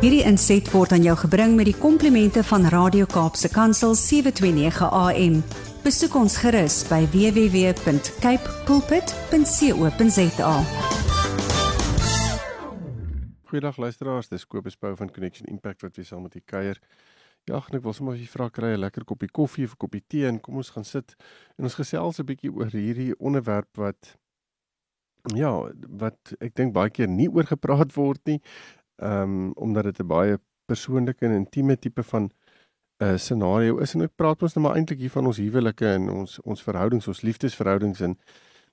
Hierdie inset word aan jou gebring met die komplimente van Radio Kaapse Kansel 729 AM. Besoek ons gerus by www.cape pulpit.co.za. Goeiedag luisteraars, dis Kobus Pau van Connection Impact wat weer saam met u kuier. Ja, ek wil sommer vir vra kry 'n lekker koppie koffie of 'n koppie tee en kom ons gaan sit en ons gesels 'n bietjie oor hierdie onderwerp wat ja, wat ek dink baie keer nie oor gepraat word nie. Ehm um, omdat dit 'n baie persoonlike en intieme tipe van 'n uh, scenario is. En ek praat ons nou maar eintlik hier van ons huwelike en ons ons verhoudings, ons liefdesverhoudings. En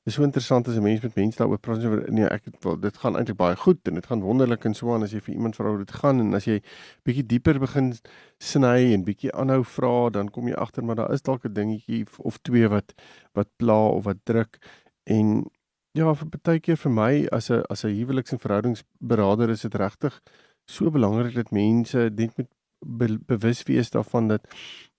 dis so interessant as 'n mens met mense daaroor praat. Oor nee, ek wel dit gaan eintlik baie goed en dit gaan wonderlik en so aan as jy vir iemand vra hoe dit gaan. En as jy bietjie dieper begin sny en bietjie aanhou vra, dan kom jy agter maar daar is dalk 'n dingetjie of twee wat wat pla of wat druk. En Ja, vir baie keer vir my as 'n as 'n huweliks- en verhoudingsberader is dit regtig so belangrik dat mense net met be, bewus wees daarvan dat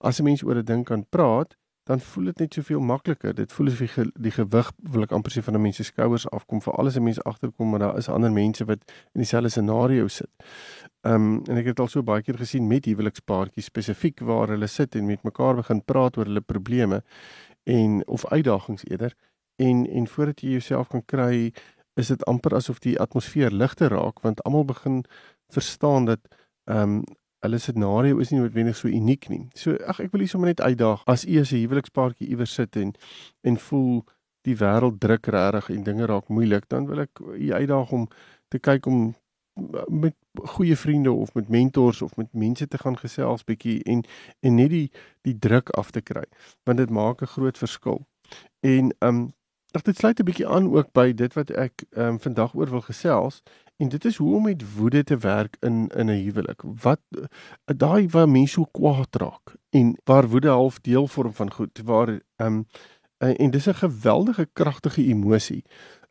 as 'n mens oor 'n ding kan praat, dan voel dit net soveel makliker. Dit voel asof die, die gewig wil ek amper sê van 'n mens se skouers afkom vir alles 'n mens agterkom maar daar is ander mense wat in dieselfde scenario sit. Ehm um, en ek het al so baie keer gesien met huwelikspaartjies spesifiek waar hulle sit en met mekaar begin praat oor hulle probleme en of uitdagings eerder en en voordat jy jouself kan kry is dit amper asof die atmosfeer ligter raak want almal begin verstaan dat ehm um, hulle scenario is nie noodwendig so uniek nie. So ag ek wil hier sommer net uitdaag as u as 'n huwelikspaartjie iewers sit en en voel die wêreld druk regtig en dinge raak moeilik, dan wil ek u uitdaag om te kyk om met goeie vriende of met mentors of met mense te gaan gesels bietjie en en net die die druk af te kry want dit maak 'n groot verskil. En ehm um, Ag dit sluit 'n bietjie aan ook by dit wat ek ehm um, vandag oor wil gesels en dit is hoe om met woede te werk in in 'n huwelik. Wat uh, daai waar mense so kwaad raak en waar woede half deel vorm van goed waar ehm um, en, en dis 'n geweldige kragtige emosie.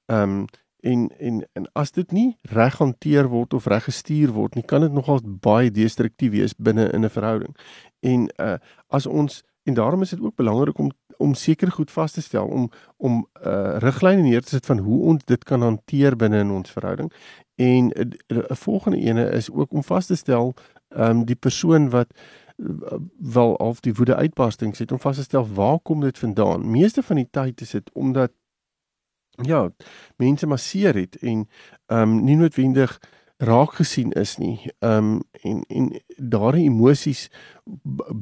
Ehm um, en en en as dit nie reg hanteer word of reg gestuur word nie, kan dit nogals baie destruktief wees binne in 'n verhouding. En uh as ons en daarom is dit ook belangrik om om seker goed vas te stel om om 'n uh, riglyne neer te sit van hoe ons dit kan hanteer binne in ons verhouding. En 'n uh, uh, volgende ene is ook om vas te stel ehm um, die persoon wat uh, wel of die woede uitbarstings het om vas te stel waar kom dit vandaan? Meeste van die tyd is dit omdat ja, mense masseer het en ehm um, nie noodwendig raak gesien is nie. Ehm um, en en daardie emosies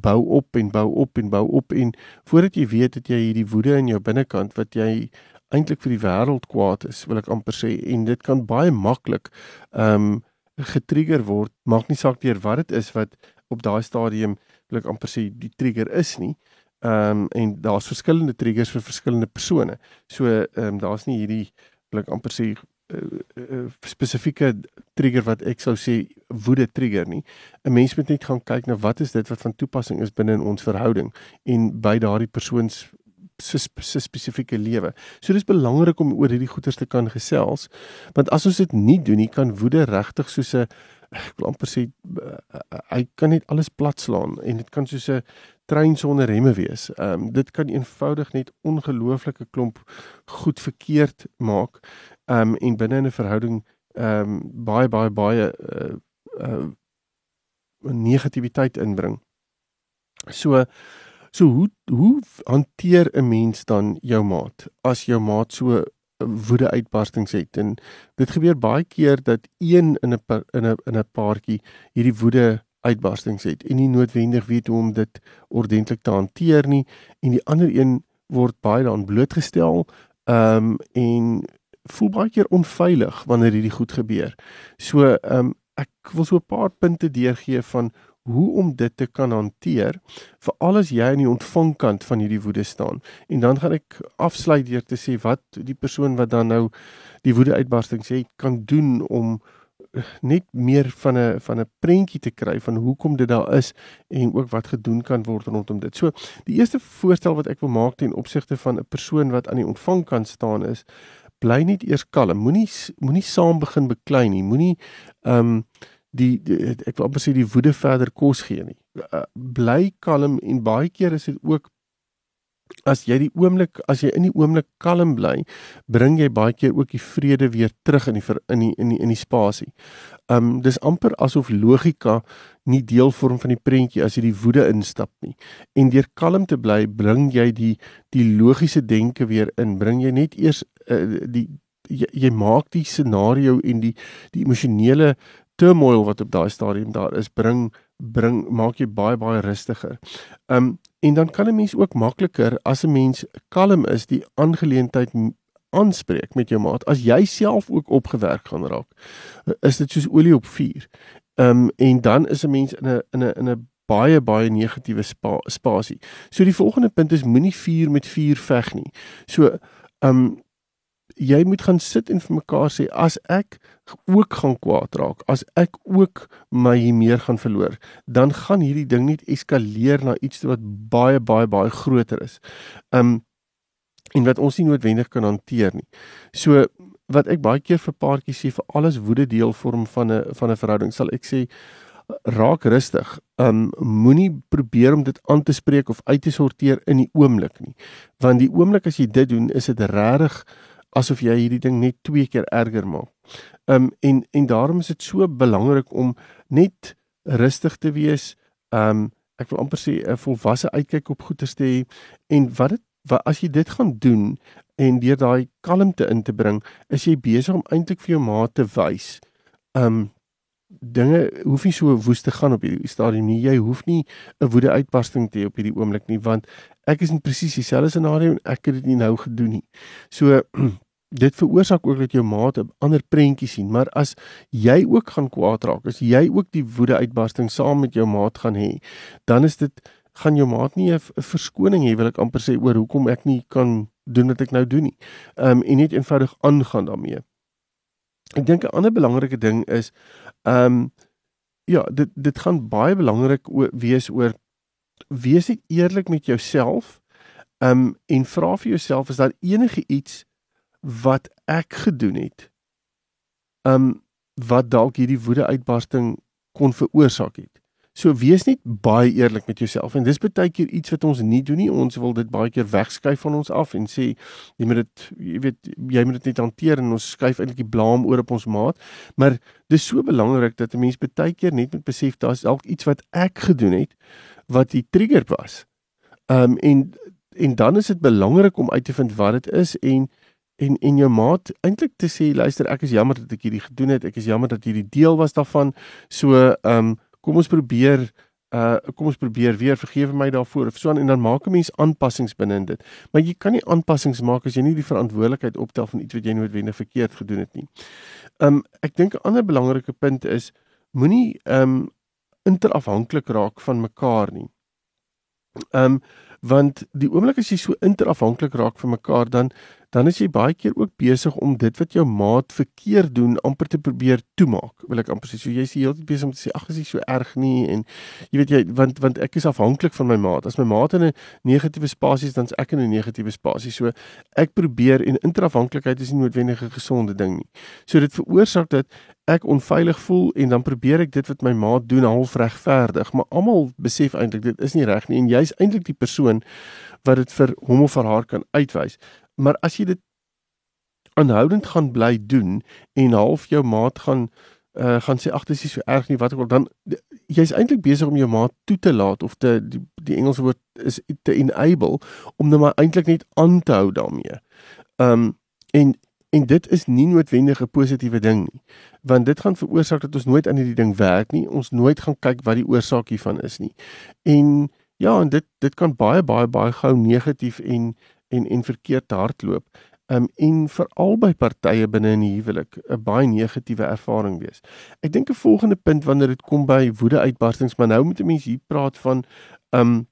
bou op en bou op en bou op en voordat jy weet dat jy hierdie woede in jou binnekant wat jy eintlik vir die wêreld kwaad is, wil ek amper sê en dit kan baie maklik ehm um, getrigger word. Maak nie saak deur wat dit is wat op daai stadium wil ek amper sê die trigger is nie. Ehm um, en daar's verskillende triggers vir verskillende persone. So ehm um, daar's nie hierdie wil ek amper sê spesifieke trigger wat ek sou sê woede trigger nie. 'n Mens moet net gaan kyk na wat is dit wat van toepassing is binne in ons verhouding en by daardie persoon se spesifieke lewe. So dis belangrik om oor hierdie goeters te kan gesels want as ons dit nie doen nie kan woede regtig soos 'n ek wil amper sê hy kan net alles platslaan en dit kan soos 'n trein sonder remme wees. Ehm um, dit kan eenvoudig net ongelooflike klomp goed verkeerd maak ehm um, en binne 'n verhouding ehm um, baie baie baie uh, uh negativiteit inbring. So so hoe hoe hanteer 'n mens dan jou maat as jou maat so woede uitbarstings het en dit gebeur baie keer dat een in 'n in 'n in 'n paartjie hierdie woede uitbarstings het en nie noodwendig weet hoe om dit ordentlik te hanteer nie en die ander een word baie daaraan blootgestel ehm um, en voel baie keer onveilig wanneer hierdie goed gebeur. So ehm um, ek wil so 'n paar punte deurgee van hoe om dit te kan hanteer vir alles jy aan die ontvangkant van hierdie woede staan. En dan gaan ek afsluit deur te sê wat die persoon wat dan nou die woede uitbarstings het kan doen om net meer van 'n van 'n prentjie te kry van hoekom dit daar is en ook wat gedoen kan word rondom dit. So, die eerste voorstel wat ek wil maak ten opsigte van 'n persoon wat aan die ontvangkant staan is bly net eers kalm. Moenie moenie saam begin beklei nie. Moenie ehm um, die, die ek wil amper sê die woede verder kos gee nie. Uh, bly kalm en baie keer is dit ook as jy die oomblik as jy in die oomblik kalm bly, bring jy baie keer ook die vrede weer terug in die in die in die in die spasie. Um dis amper asof logika nie deel vorm van die prentjie as jy die woede instap nie. En deur kalm te bly, bring jy die die logiese denke weer in. Bring jy net eers uh, die jy, jy maak die scenario en die die emosionele turmoil wat op daai stadium daar is, bring bring maak jy baie baie rustiger. Um en dan kan 'n mens ook makliker as 'n mens kalm is die aangeleentheid aanspreek met jou maat. As jy self ook opgewerk gaan raak, is dit soos olie op vuur. Um en dan is 'n mens in 'n in 'n in 'n baie baie negatiewe spa, spasie. So die volgende punt is moenie vuur met vuur veg nie. So um jy moet gaan sit en vir mekaar sê as ek ook gaan kwaad raak, as ek ook my meer gaan verloor, dan gaan hierdie ding net eskaleer na iets wat baie baie baie groter is. Um en wat ons nie noodwendig kan hanteer nie. So wat ek baie keer vir paartjies sê vir alles woede deel vorm van 'n van 'n verhouding, sal ek sê raak rustig. Um moenie probeer om dit aan te spreek of uit te sorteer in die oomblik nie. Want die oomblik as jy dit doen, is dit regtig asof jy hierdie ding net twee keer erger maak. Um en en daarom is dit so belangrik om net rustig te wees. Um ek wil amper sê 'n volwasse uitkyk op goeie te hê en wat dit wat as jy dit gaan doen en deur daai kalmte in te bring, is jy besig om eintlik vir jou maat te wys. Um dinge hoef nie so woes te gaan op hierdie stadium nie. Jy hoef nie 'n woede uitbarsting te hê op hierdie oomblik nie want ek is in presies dieselfde scenario en ek het dit nie nou gedoen nie. So dit veroorsaak ook dat jou maat 'n ander prentjie sien, maar as jy ook gaan kwaad raak, as jy ook die woede uitbarsting saam met jou maat gaan hê, dan is dit gaan jou maat nie 'n verskoning hê wil ek amper sê oor hoekom ek nie kan doen wat ek nou doen nie. Ehm um, en net eenvoudig aangaan daarmee. Ek dink 'n ander belangrike ding is ehm um, ja, dit dit gaan baie belangrik wees oor wees net eerlik met jouself. Ehm um, en vra vir jouself is daar enige iets wat ek gedoen het um wat dalk hierdie woede uitbarsting kon veroorsaak het. So wees net baie eerlik met jouself en dis baie keer iets wat ons nie doen nie. Ons wil dit baie keer wegskuif van ons af en sê jy moet dit jy weet jy moet dit net hanteer en ons skuif eintlik die blame oor op ons maat. Maar dis so belangrik dat 'n mens baie keer net moet besef daar's dalk iets wat ek gedoen het wat die trigger was. Um en en dan is dit belangrik om uit te vind wat dit is en en en jou maat eintlik te sê luister ek is jammer dat ek hierdie gedoen het. Ek is jammer dat hierdie deel was daarvan. So ehm um, kom ons probeer uh kom ons probeer weer. Vergewe my daarvoor of so en dan maak 'n mens aanpassings binne in dit. Maar jy kan nie aanpassings maak as jy nie die verantwoordelikheid optel van iets wat jy noodwendig verkeerd gedoen het nie. Ehm um, ek dink 'n ander belangrike punt is moenie ehm um, interafhanklik raak van mekaar nie. Ehm um, want die oomblik as jy so interafhanklik raak van mekaar dan dan is jy baie keer ook besig om dit wat jou maat verkeerd doen amper te probeer toemaak. Wil ek amper sê so jy's die hele tyd besig om te sê ag is nie so erg nie en jy weet jy want want ek is afhanklik van my maat. As my maat in 'n negatiewe spasie is, dan's ek in 'n negatiewe spasie. So ek probeer en interafhanklikheid is nie noodwendig 'n gesonde ding nie. So dit veroorsaak dat ek onveilig voel en dan probeer ek dit wat my maat doen half regverdig, maar almal besef eintlik dit is nie reg nie en jy's eintlik die persoon wat dit vir hom of vir haar kan uitwys maar as jy dit aanhoudend gaan bly doen en half jou maat gaan uh, gaan sê ag dis nie so erg nie wat ek wil dan jy's eintlik besig om jou maat toe te laat of te die, die Engelse woord is te enable om nou maar eintlik net aan te hou daarmee. Um en en dit is nie noodwendig 'n positiewe ding nie want dit gaan veroorsaak dat ons nooit aan hierdie ding werk nie ons nooit gaan kyk wat die oorsaak hiervan is nie en ja en dit dit kan baie baie baie gou negatief en en en verkeerd hardloop. Um en veral by partye binne in die huwelik 'n baie negatiewe ervaring wees. Ek dink 'n volgende punt wanneer dit kom by woede uitbarstings, maar nou moet 'n mens hier praat van um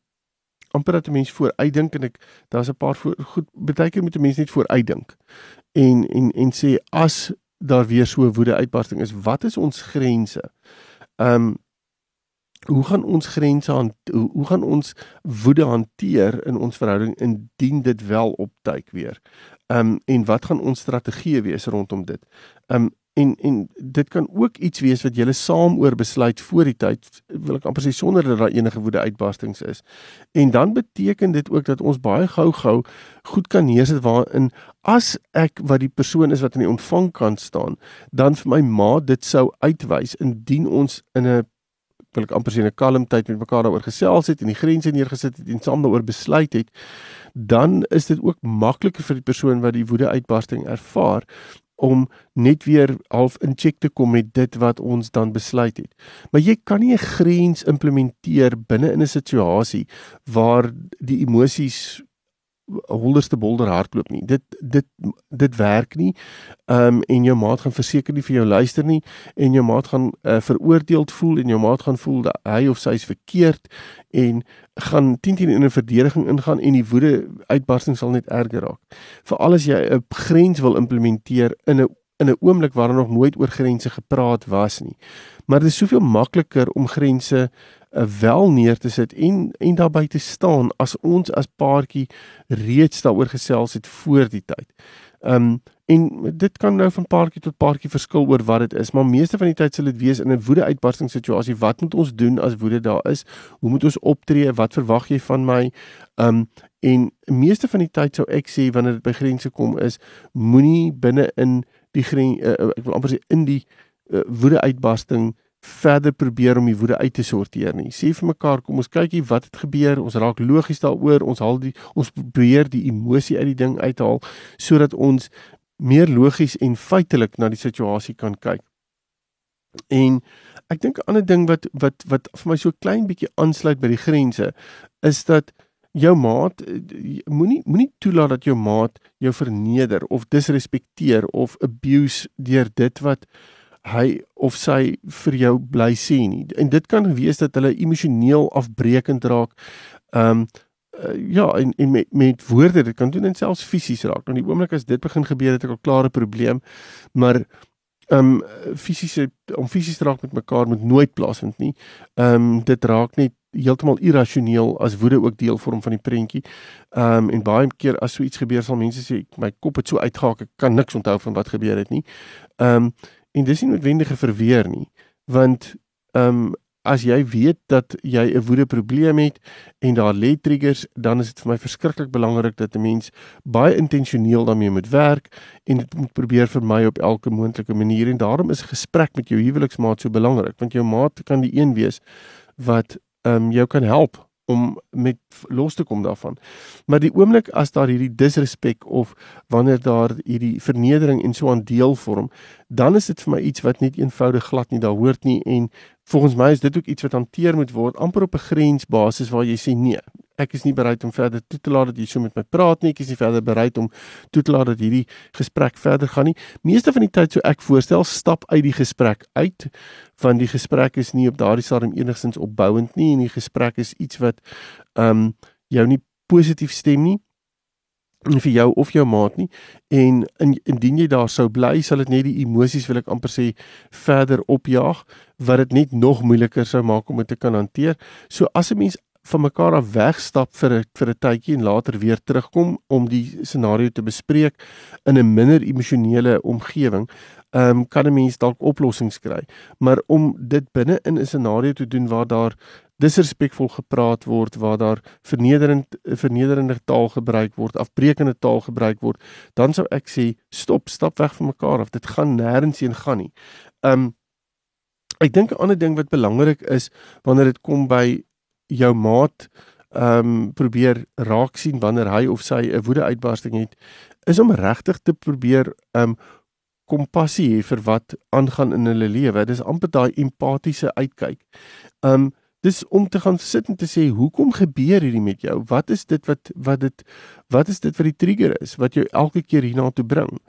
amper dat 'n mens vooruitdink en ek daar's 'n paar voor, goed baie keer moet 'n mens net vooruitdink. En en en sê as daar weer so woede uitbarsting is, wat is ons grense? Um hoe gaan ons grense aan hoe, hoe gaan ons woede hanteer in ons verhouding indien dit wel opduik weer? Ehm um, en wat gaan ons strategie wees rondom dit? Ehm um, en en dit kan ook iets wees wat julle saam oor besluit voor die tyd wil ek amper sê sonder dat daar enige woede uitbarstings is. En dan beteken dit ook dat ons baie gou-gou goed kan neersit waarin as ek wat die persoon is wat aan die ontvangkant staan, dan vir my ma dit sou uitwys indien ons in 'n wil ek amper sê 'n kalm tyd met mekaar daaroor gesels het en die grense neergesit het en saam daaroor besluit het, dan is dit ook makliker vir die persoon wat die woede uitbarsting ervaar om net weer half in check te kom met dit wat ons dan besluit het. Maar jy kan nie 'n grens implementeer binne in 'n situasie waar die emosies holderste bolder hardloop nie. Dit dit dit werk nie. Ehm um, en jou maat gaan verseker nie vir jou luister nie en jou maat gaan uh, veroordeeld voel en jou maat gaan voel dat hy of sy is verkeerd en gaan 10 teen in 'n verdediging ingaan en die woede uitbarsting sal net erger raak. Veral as jy 'n grens wil implementeer in 'n in 'n oomblik waar daar nog nooit oor grense gepraat was nie. Maar dit is soveel makliker om grense uh, wel neer te sit en en daarby te staan as ons as paartjie reeds daaroor gesels het voor die tyd. Um en dit kan nou van paartjie tot paartjie verskil oor wat dit is, maar meeste van die tyd sal dit wees in 'n woede-uitbarsting situasie. Wat moet ons doen as woede daar is? Hoe moet ons optree? Wat verwag jy van my? Um en meeste van die tyd sou ek sê wanneer dit by grense kom is, moenie binne in die grens uh, ek wil amper sê in die uh, woede-uitbarsting verder probeer om die woede uit te sorteer nie. Sê vir mekaar, kom ons kykie wat het gebeur. Ons raak logies daaroor. Ons haal die ons probeer die emosie uit die ding uithaal sodat ons meer logies en feitelik na die situasie kan kyk. En ek dink 'n ander ding wat wat wat vir my so klein bietjie aansluit by die grense is dat jou maat moenie moenie toelaat dat jou maat jou verneder of disrespekteer of abuse deur dit wat hy of sy vir jou bly sê nie. En dit kan wees dat hulle emosioneel afbreekend raak. Ehm um, uh, ja, en en met met woorde, dit kan doen en selfs fisies raak. Nou die oomblik as dit begin gebeur het ek al klare probleem. Maar ehm um, fisiese om fisies te raak met mekaar moet nooit plaasvind nie. Ehm um, dit raak net heeltemal irrasioneel as woede ook deel vorm van die prentjie. Ehm um, en baie keer as so iets gebeur sal mense sê my kop het so uitgehaak ek kan niks onthou van wat gebeur het nie. Ehm um, En dis nie noodwendige verweer nie, want ehm um, as jy weet dat jy 'n woede probleem het en daar lê triggers, dan is dit vir my verskriklik belangrik dat 'n mens baie intentioneel daarmee moet werk en dit moet probeer vermy op elke moontlike manier en daarom is 'n gesprek met jou huweliksmaat so belangrik, want jou maat kan die een wees wat ehm um, jou kan help om met los te kom daarvan. Maar die oomblik as daar hierdie disrespek of wanneer daar hierdie vernedering en so aan deel vorm, dan is dit vir my iets wat net eenvoudig glad nie daar hoort nie en volgens my is dit ook iets wat hanteer moet word amper op 'n grensbasis waar jy sê nee, ek is nie bereid om verder toe te laat dat jy so met my praat nie, ek is nie verder bereid om toe te laat dat hierdie gesprek verder gaan nie. Meeste van die tyd sou ek voorstel stap uit die gesprek uit want die gesprek is nie op daardie stadium enigstens opbouend nie en die gesprek is iets wat ehm um, jou nie positief stem nie vir jou of jou maat nie en in, indien jy daar sou bly sal dit net die emosies wil ek amper sê verder opjaag wat dit net nog moeiliker sou maak om dit te kan hanteer. So as 'n mens van mekaar af wegstap vir 'n vir 'n tydjie en later weer terugkom om die scenario te bespreek in 'n minder emosionele omgewing, ehm um, kan 'n mens dalk oplossings kry. Maar om dit binne in 'n scenario te doen waar daar disrespekvol gepraat word waar daar vernederend vernederende taal gebruik word, afbreekende taal gebruik word, dan sou ek sê stop, stap weg van mekaar af. Dit gaan nêrens heen gaan nie. Um ek dink 'n ander ding wat belangrik is wanneer dit kom by jou maat um probeer raak sien wanneer hy of sy 'n woedeuitbarsting het, is om regtig te probeer um kompassie hê vir wat aangaan in hulle lewe. Dis amper daai empatiese uitkyk. Um dis om te gaan sit en te sê hoekom gebeur hierdie met jou? Wat is dit wat wat dit wat is dit wat die trigger is wat jou elke keer hiernatoe bring?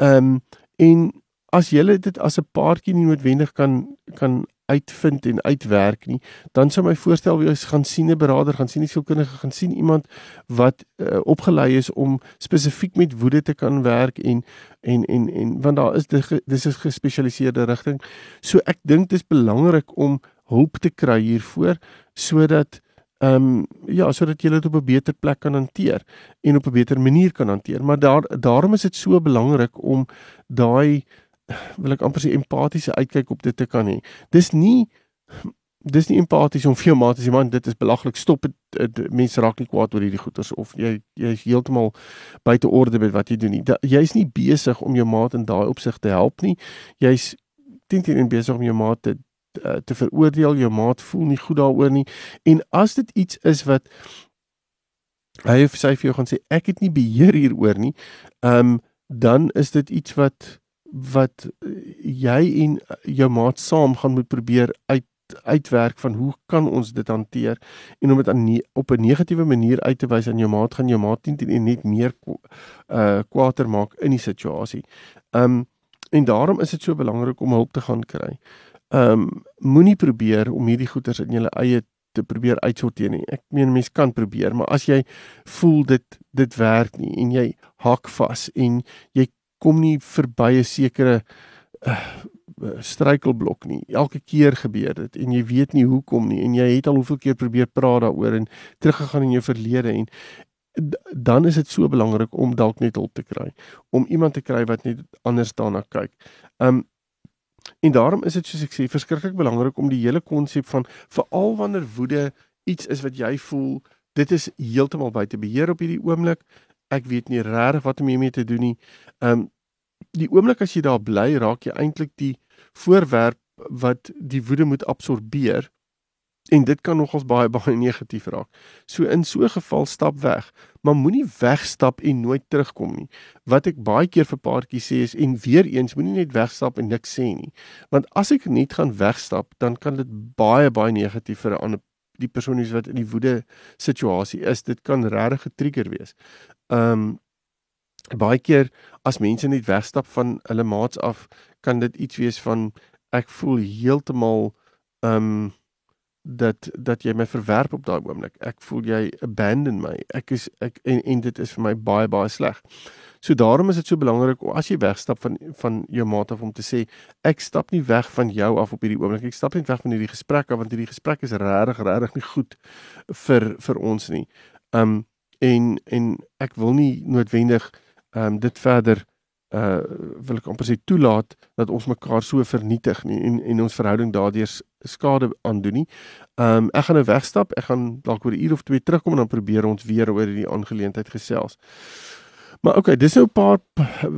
Ehm um, en as jy dit as 'n paartjie nie noodwendig kan kan uitvind en uitwerk nie, dan sou my voorstel wees gaan sien 'n beraader, gaan sien 'n sielkundige, gaan sien iemand wat uh, opgelei is om spesifiek met woede te kan werk en en en en want daar is dis 'n gespesialiseerde rigting. So ek dink dit is belangrik om hulp te kry hiervoor sodat ehm um, ja, sodat jy dit op 'n beter plek kan hanteer en op 'n beter manier kan hanteer. Maar daar daarom is dit so belangrik om daai wil ek amper sê empatiese uitkyk op dit te kan hê. Dis nie dis nie empaties om vir jou maat te sê man dit is belaglik stop dit mense raak nie kwaad oor hierdie goeters of jy jy is heeltemal buite orde met wat jy doen nie. Jy's nie besig om jou maat in daai opsig te help nie. Jy's teen teen besig om jou maat te te veroordeel. Jou maat voel nie goed daaroor nie. En as dit iets is wat hy of sy vir jou gaan sê ek het nie beheer hieroor nie, ehm um, dan is dit iets wat wat jy en jou maat saam gaan moet probeer uit uitwerk van hoe kan ons dit hanteer en om dit aan op 'n negatiewe manier uit te wys aan jou maat gaan jou maat teen net meer uh kwaader maak in die situasie. Um en daarom is dit so belangrik om hulp te gaan kry. Um moenie probeer om hierdie goeters in jou eie te probeer uitsorteer nie. Ek meen mense kan probeer, maar as jy voel dit dit werk nie en jy hak vas en jy kom nie verby 'n sekere uh, struikelblok nie. Elke keer gebeur dit en jy weet nie hoekom nie en jy het al hoeveel keer probeer praat daaroor en teruggegaan in jou verlede en dan is dit so belangrik om dalk net hulp te kry, om iemand te kry wat net anders daarna kyk. Um en daarom is dit soos ek sê verskriklik belangrik om die hele konsep van veral wanneer woede iets is wat jy voel, dit is heeltemal buite beheer op hierdie oomblik. Ek weet nie regtig wat om hiermee te doen nie. Um die oomblik as jy daar bly, raak jy eintlik die voorwerp wat die woede moet absorbeer en dit kan nogals baie baie negatief raak. So in so 'n geval stap weg, maar moenie wegstap en nooit terugkom nie. Wat ek baie keer vir paartjies sê is en weer eens moenie net wegstap en niks sê nie. Want as ek net gaan wegstap, dan kan dit baie baie negatief vir 'n ander die persoon wat in die woede situasie is. Dit kan regtig 'n trigger wees. Um baie keer as mense net wegstap van hulle maats af, kan dit iets wees van ek voel heeltemal um, dat dat jy my verwerp op daai oomblik. Ek voel jy abandon my. Ek is ek en en dit is vir my baie baie sleg. So daarom is dit so belangrik as jy wegstap van van jou maat af om te sê ek stap nie weg van jou af op hierdie oomblik. Ek stap net weg van hierdie gesprek af want hierdie gesprek is regtig regtig nie goed vir vir ons nie. Um en en ek wil nie noodwendig um dit verder uh wil ek amper sê toelaat dat ons mekaar so vernietig nie en en ons verhouding daardeur skade aandoen nie. Um ek gaan nou wegstap. Ek gaan dalk oor 'n uur of twee terugkom en dan probeer ons weer oor hierdie aangeleentheid gesels. Maar okay, dis nou 'n paar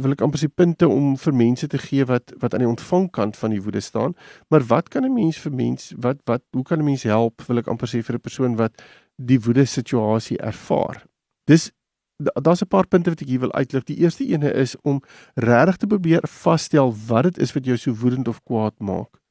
wil ek amper sê punte om vir mense te gee wat wat aan die ontvangkant van die woede staan. Maar wat kan 'n mens vir mens wat wat hoe kan 'n mens help wil ek amper sê vir 'n persoon wat die woede situasie ervaar? Dis daar's 'n paar punte wat ek hier wil uitlig. Die eerste ene is om regtig te probeer vasstel wat dit is wat jou so woedend of kwaad maak.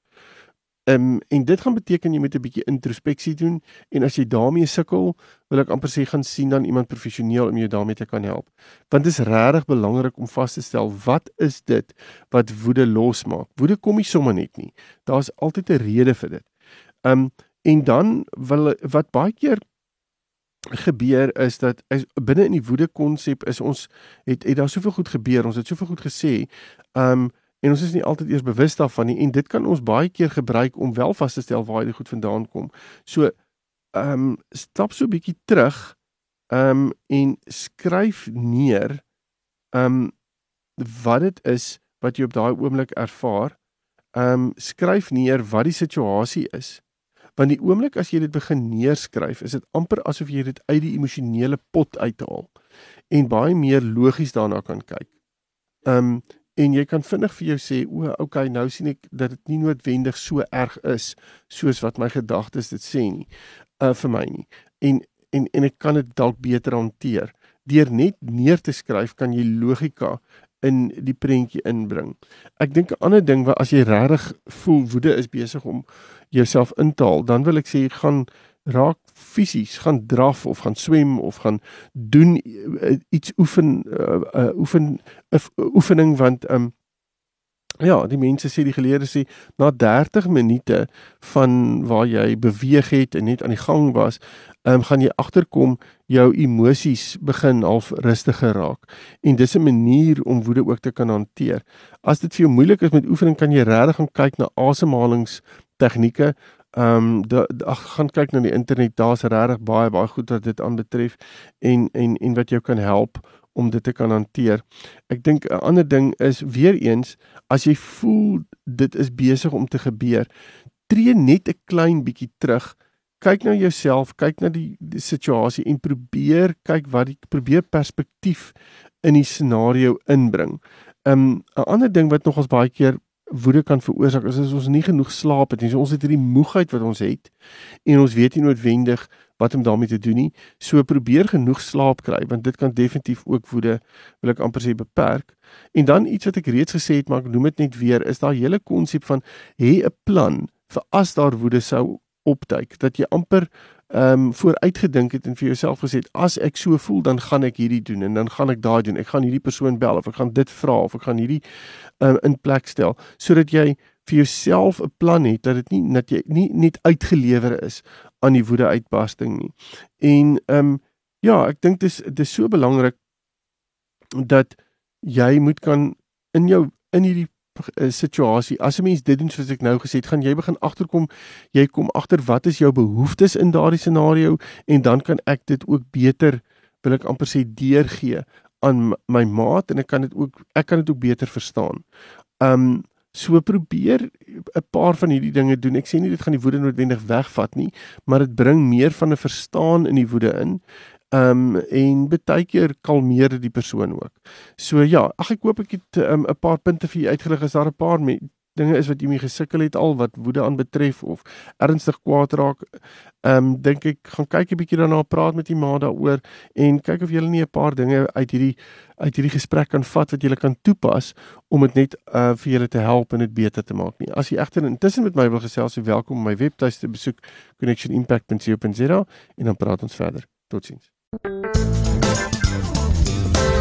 Ehm um, en dit gaan beteken jy moet 'n bietjie introspeksie doen en as jy daarmee sukkel, wil ek amper sê gaan sien dan iemand professioneel om jou daarmee te kan help. Want dit is regtig belangrik om vas te stel wat is dit wat woede losmaak. Woede kom nie sommer net nie. Daar's altyd 'n rede vir dit. Ehm um, en dan wil wat baie keer gebeur is dat is, binne in die woede konsep is ons het het daar soveel goed gebeur ons het soveel goed gesê um en ons is nie altyd eers bewus daarvan nie en dit kan ons baie keer gebruik om wel vas te stel waar dit goed vandaan kom. So um stap so 'n bietjie terug um en skryf neer um wat dit is wat jy op daai oomblik ervaar. Um skryf neer wat die situasie is want die oomblik as jy dit begin neerskryf, is dit amper asof jy dit uit die emosionele pot uithaal en baie meer logies daarna kan kyk. Um en jy kan vinnig vir jou sê, o, okay, nou sien ek dat dit nie noodwendig so erg is soos wat my gedagtes dit sê nie. Uh vir my nie. En en en ek kan dit dalk beter hanteer. Deur net neer te skryf kan jy logika in die prentjie inbring. Ek dink 'n ander ding wat as jy regtig voel woede is besig om jouself in te haal, dan wil ek sê gaan raak fisies, gaan draf of gaan swem of gaan doen uh, iets oefen uh, uh, oefen uh, oefening want um, Ja, die mense sê die geleerdes sê na 30 minute van waar jy beweeg het en net aan die gang was, um, gaan jy agterkom jou emosies begin half rustiger raak. En dis 'n manier om woede ook te kan hanteer. As dit vir jou moeilik is met oefening, kan jy regtig gaan kyk na asemhalings tegnieke. Ehm um, ag gaan kyk na die internet, daar's regtig baie baie goed wat dit aanbetref en en en wat jou kan help om dit te kan hanteer. Ek dink 'n ander ding is weer eens as jy voel dit is besig om te gebeur, tree net 'n klein bietjie terug. Kyk na jouself, kyk na die, die situasie en probeer kyk wat die probeer perspektief in die scenario inbring. 'n um, 'n ander ding wat nogals baie keer woede kan veroorsaak is as ons nie genoeg slaap het nie. So ons het hierdie moegheid wat ons het en ons weet nie noodwendig wat om daarmee te doen nie. So probeer genoeg slaap kry want dit kan definitief ook woede wil ek amper sê beperk. En dan iets wat ek reeds gesê het maar ek noem dit net weer is daai hele konsep van hê 'n plan vir as daar woede sou opduik dat jy amper ehm um, vooruitgedink het en vir jouself gesê het as ek so voel dan gaan ek hierdie doen en dan gaan ek daai doen. Ek gaan hierdie persoon bel of ek gaan dit vra of ek gaan hierdie um, in plek stel sodat jy vir jouself 'n plan het dat dit nie dat jy nie net uitgelewer is aan die woede uitbarsting nie. En ehm um, ja, ek dink dis dis so belangrik dat jy moet kan in jou in hierdie situasie as 'n mens dit doen soos ek nou gesê het, gaan jy begin agterkom jy kom agter wat is jou behoeftes in daardie scenario en dan kan ek dit ook beter wil ek amper sê deurgee aan my maat en ek kan dit ook ek kan dit ook beter verstaan. Um so probeer 'n paar van hierdie dinge doen. Ek sê nie dit gaan die woede noodwendig wegvat nie, maar dit bring meer van 'n verstaan in die woede in. Um en baie keer kalmeer dit die persoon ook. So ja, ag ek hoop ek het 'n um, paar punte vir u uitgelig. Is daar 'n paar dinge is wat jy mee gesukkel het al wat woede aanbetref of ernstig kwaad raak. Ehm um, dink ek gaan kyk 'n bietjie daarna, praat met die ma daaroor en kyk of jy nie 'n paar dinge uit hierdie uit hierdie gesprek kan vat wat jy kan toepas om dit net uh vir julle te help en dit beter te maak nie. As jy egter intussen met my wil gesels, so welkom om my webtuiste besoek connectionimpact.co.za en dan praat ons verder. Totsiens.